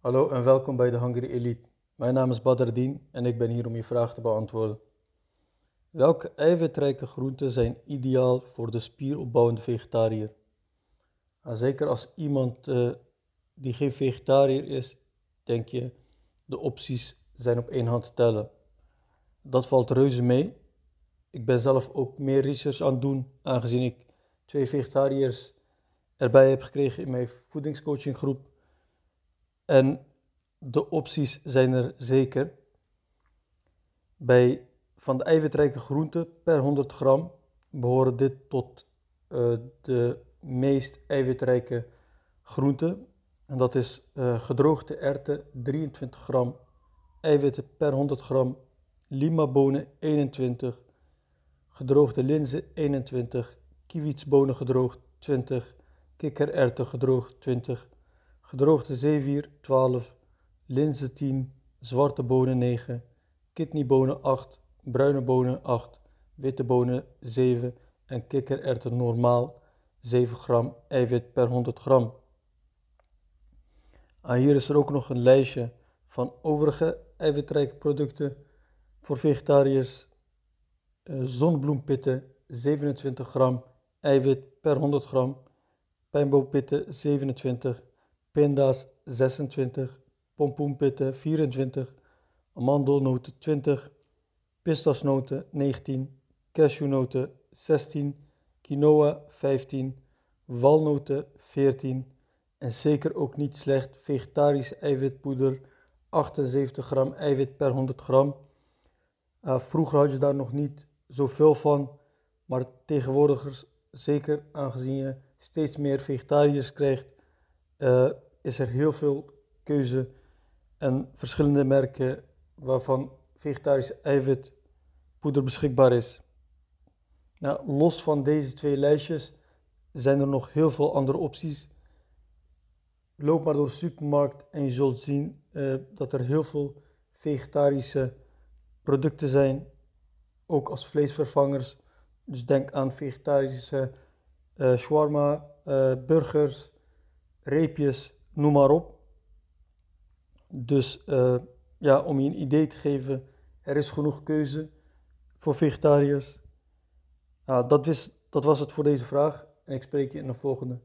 Hallo en welkom bij de Hungry Elite. Mijn naam is Badardien en ik ben hier om je vraag te beantwoorden. Welke eiwitrijke groenten zijn ideaal voor de spieropbouwende vegetariër? Nou, zeker als iemand uh, die geen vegetariër is, denk je de opties zijn op één hand te tellen. Dat valt reuze mee. Ik ben zelf ook meer research aan het doen, aangezien ik twee vegetariërs erbij heb gekregen in mijn voedingscoachinggroep. En de opties zijn er zeker. Bij van de eiwitrijke groenten per 100 gram behoren dit tot uh, de meest eiwitrijke groenten. En dat is uh, gedroogde erwten 23 gram, eiwitten per 100 gram, limabonen 21, gedroogde linzen 21, kievitsbonen gedroogd 20, kikkererwten gedroogd 20, gedroogde zeewier 12, linzen 10, zwarte bonen 9, kidneybonen 8, bruine bonen 8, witte bonen 7 en kikkererwten normaal 7 gram eiwit per 100 gram. Ah, hier is er ook nog een lijstje van overige eiwitrijke producten voor vegetariërs. Uh, zonnebloempitten 27 gram eiwit per 100 gram, pijnboompitten 27, pinda's 26, pompoenpitten 24, amandelnoten 20, pistasnoten 19, cashewnoten 16, quinoa 15, walnoten 14 en zeker ook niet slecht vegetarische eiwitpoeder 78 gram eiwit per 100 gram. Uh, vroeger had je daar nog niet zoveel van, maar tegenwoordig, zeker aangezien je steeds meer vegetariërs krijgt, uh, is er heel veel keuze en verschillende merken waarvan vegetarische eiwitpoeder beschikbaar is. Nou, los van deze twee lijstjes zijn er nog heel veel andere opties. Loop maar door de supermarkt en je zult zien uh, dat er heel veel vegetarische producten zijn, ook als vleesvervangers. Dus denk aan vegetarische uh, shawarma, burgers, reepjes, noem maar op. Dus uh, ja, om je een idee te geven, er is genoeg keuze voor vegetariërs. Uh, dat, dat was het voor deze vraag en ik spreek je in de volgende.